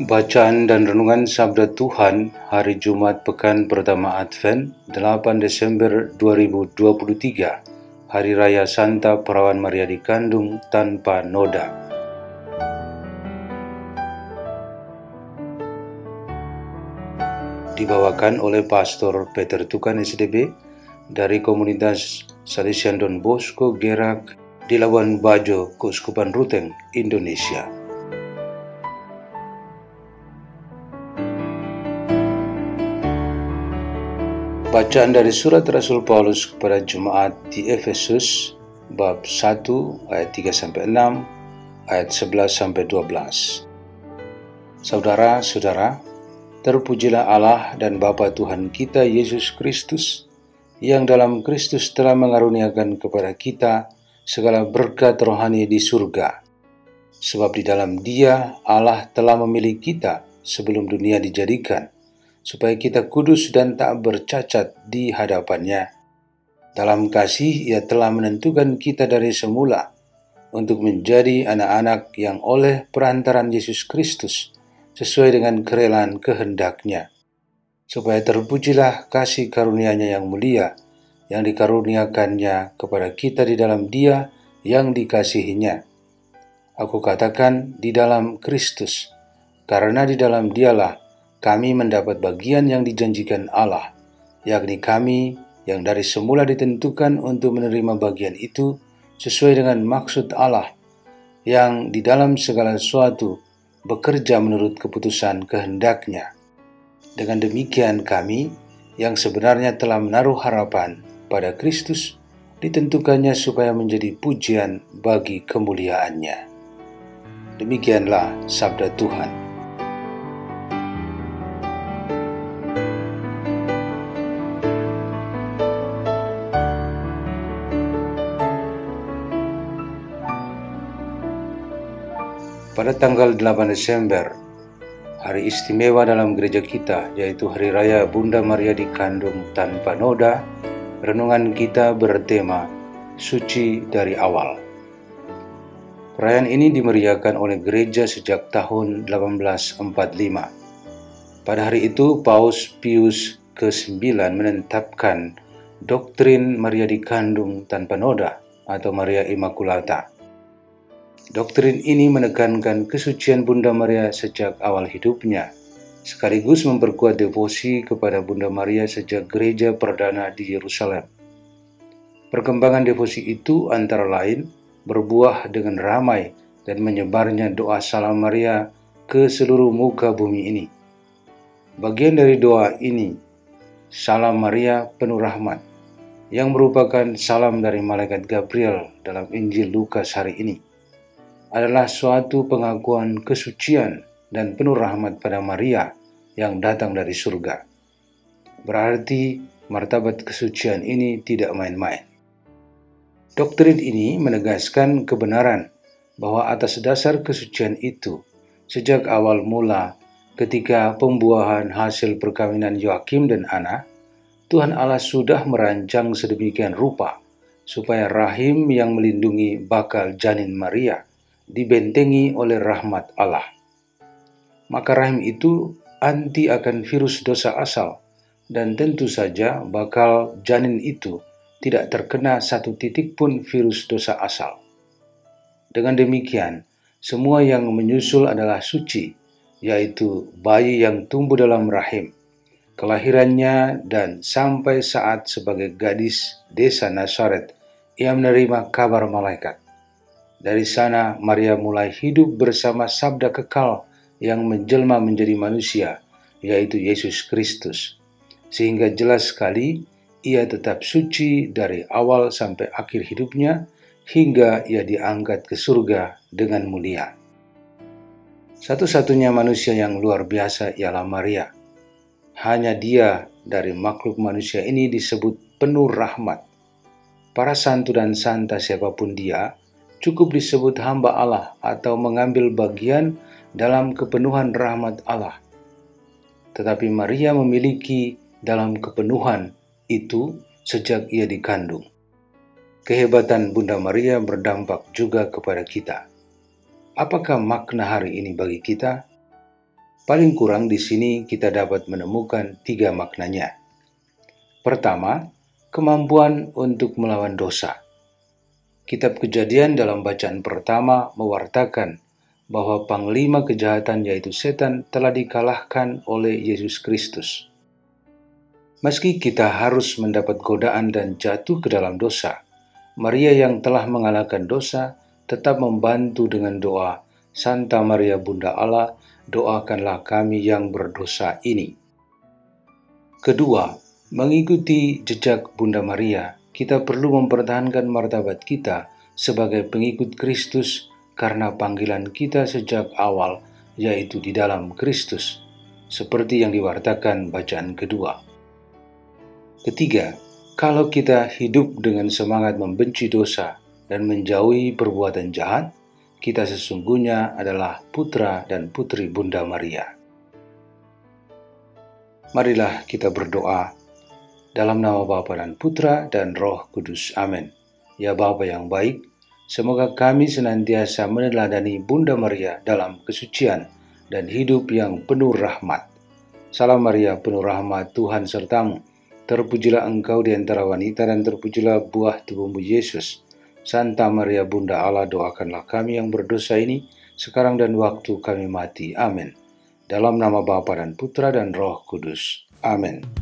Bacaan dan Renungan Sabda Tuhan Hari Jumat Pekan Pertama Advent 8 Desember 2023 Hari Raya Santa Perawan Maria dikandung tanpa noda Dibawakan oleh Pastor Peter Tukan SDB dari komunitas Salesian Don Bosco Gerak di Labuan Bajo, Keuskupan Ruteng, Indonesia. Bacaan dari surat Rasul Paulus kepada jemaat di Efesus bab 1 ayat 3 sampai 6 ayat 11 sampai 12. Saudara-saudara, terpujilah Allah dan Bapa Tuhan kita Yesus Kristus yang dalam Kristus telah mengaruniakan kepada kita segala berkat rohani di surga. Sebab di dalam Dia Allah telah memilih kita sebelum dunia dijadikan supaya kita kudus dan tak bercacat di hadapannya. Dalam kasih ia telah menentukan kita dari semula untuk menjadi anak-anak yang oleh perantaran Yesus Kristus sesuai dengan kerelaan kehendaknya. Supaya terpujilah kasih karunia-Nya yang mulia yang dikaruniakannya kepada kita di dalam dia yang dikasihinya. Aku katakan di dalam Kristus, karena di dalam dialah kami mendapat bagian yang dijanjikan Allah, yakni kami yang dari semula ditentukan untuk menerima bagian itu sesuai dengan maksud Allah yang di dalam segala sesuatu bekerja menurut keputusan kehendaknya. Dengan demikian kami yang sebenarnya telah menaruh harapan pada Kristus ditentukannya supaya menjadi pujian bagi kemuliaannya. Demikianlah sabda Tuhan. Pada tanggal 8 Desember, hari istimewa dalam gereja kita, yaitu Hari Raya Bunda Maria dikandung tanpa noda, renungan kita bertema Suci dari Awal. Perayaan ini dimeriahkan oleh gereja sejak tahun 1845. Pada hari itu, Paus Pius ke-9 menetapkan doktrin Maria dikandung tanpa noda atau Maria Immaculata Doktrin ini menekankan kesucian Bunda Maria sejak awal hidupnya, sekaligus memperkuat devosi kepada Bunda Maria sejak gereja perdana di Yerusalem. Perkembangan devosi itu antara lain berbuah dengan ramai dan menyebarnya doa salam Maria ke seluruh muka bumi ini. Bagian dari doa ini, salam Maria penuh rahmat, yang merupakan salam dari malaikat Gabriel dalam Injil Lukas hari ini adalah suatu pengakuan kesucian dan penuh rahmat pada Maria yang datang dari surga. Berarti martabat kesucian ini tidak main-main. Doktrin ini menegaskan kebenaran bahwa atas dasar kesucian itu, sejak awal mula ketika pembuahan hasil perkawinan Yoakim dan Ana, Tuhan Allah sudah merancang sedemikian rupa supaya rahim yang melindungi bakal janin Maria – dibentengi oleh rahmat Allah. Maka rahim itu anti akan virus dosa asal dan tentu saja bakal janin itu tidak terkena satu titik pun virus dosa asal. Dengan demikian, semua yang menyusul adalah suci, yaitu bayi yang tumbuh dalam rahim, kelahirannya dan sampai saat sebagai gadis desa Nazaret ia menerima kabar malaikat. Dari sana Maria mulai hidup bersama sabda kekal yang menjelma menjadi manusia, yaitu Yesus Kristus. Sehingga jelas sekali ia tetap suci dari awal sampai akhir hidupnya hingga ia diangkat ke surga dengan mulia. Satu-satunya manusia yang luar biasa ialah Maria. Hanya dia dari makhluk manusia ini disebut penuh rahmat. Para santu dan santa siapa pun dia, cukup disebut hamba Allah atau mengambil bagian dalam kepenuhan rahmat Allah. Tetapi Maria memiliki dalam kepenuhan itu sejak ia dikandung. Kehebatan Bunda Maria berdampak juga kepada kita. Apakah makna hari ini bagi kita? Paling kurang di sini kita dapat menemukan tiga maknanya. Pertama, kemampuan untuk melawan dosa. Kitab Kejadian dalam bacaan pertama mewartakan bahwa panglima kejahatan yaitu setan telah dikalahkan oleh Yesus Kristus. Meski kita harus mendapat godaan dan jatuh ke dalam dosa, Maria yang telah mengalahkan dosa tetap membantu dengan doa, Santa Maria Bunda Allah, doakanlah kami yang berdosa ini. Kedua, mengikuti jejak Bunda Maria, kita perlu mempertahankan martabat kita sebagai pengikut Kristus karena panggilan kita sejak awal yaitu di dalam Kristus, seperti yang diwartakan bacaan kedua. Ketiga, kalau kita hidup dengan semangat membenci dosa dan menjauhi perbuatan jahat, kita sesungguhnya adalah putra dan putri Bunda Maria. Marilah kita berdoa dalam nama Bapa dan Putra dan Roh Kudus. Amin. Ya Bapa yang baik, semoga kami senantiasa meneladani Bunda Maria dalam kesucian dan hidup yang penuh rahmat. Salam Maria, penuh rahmat Tuhan sertamu Terpujilah engkau di antara wanita dan terpujilah buah tubuhmu Yesus. Santa Maria Bunda Allah doakanlah kami yang berdosa ini sekarang dan waktu kami mati. Amin. Dalam nama Bapa dan Putra dan Roh Kudus. Amin.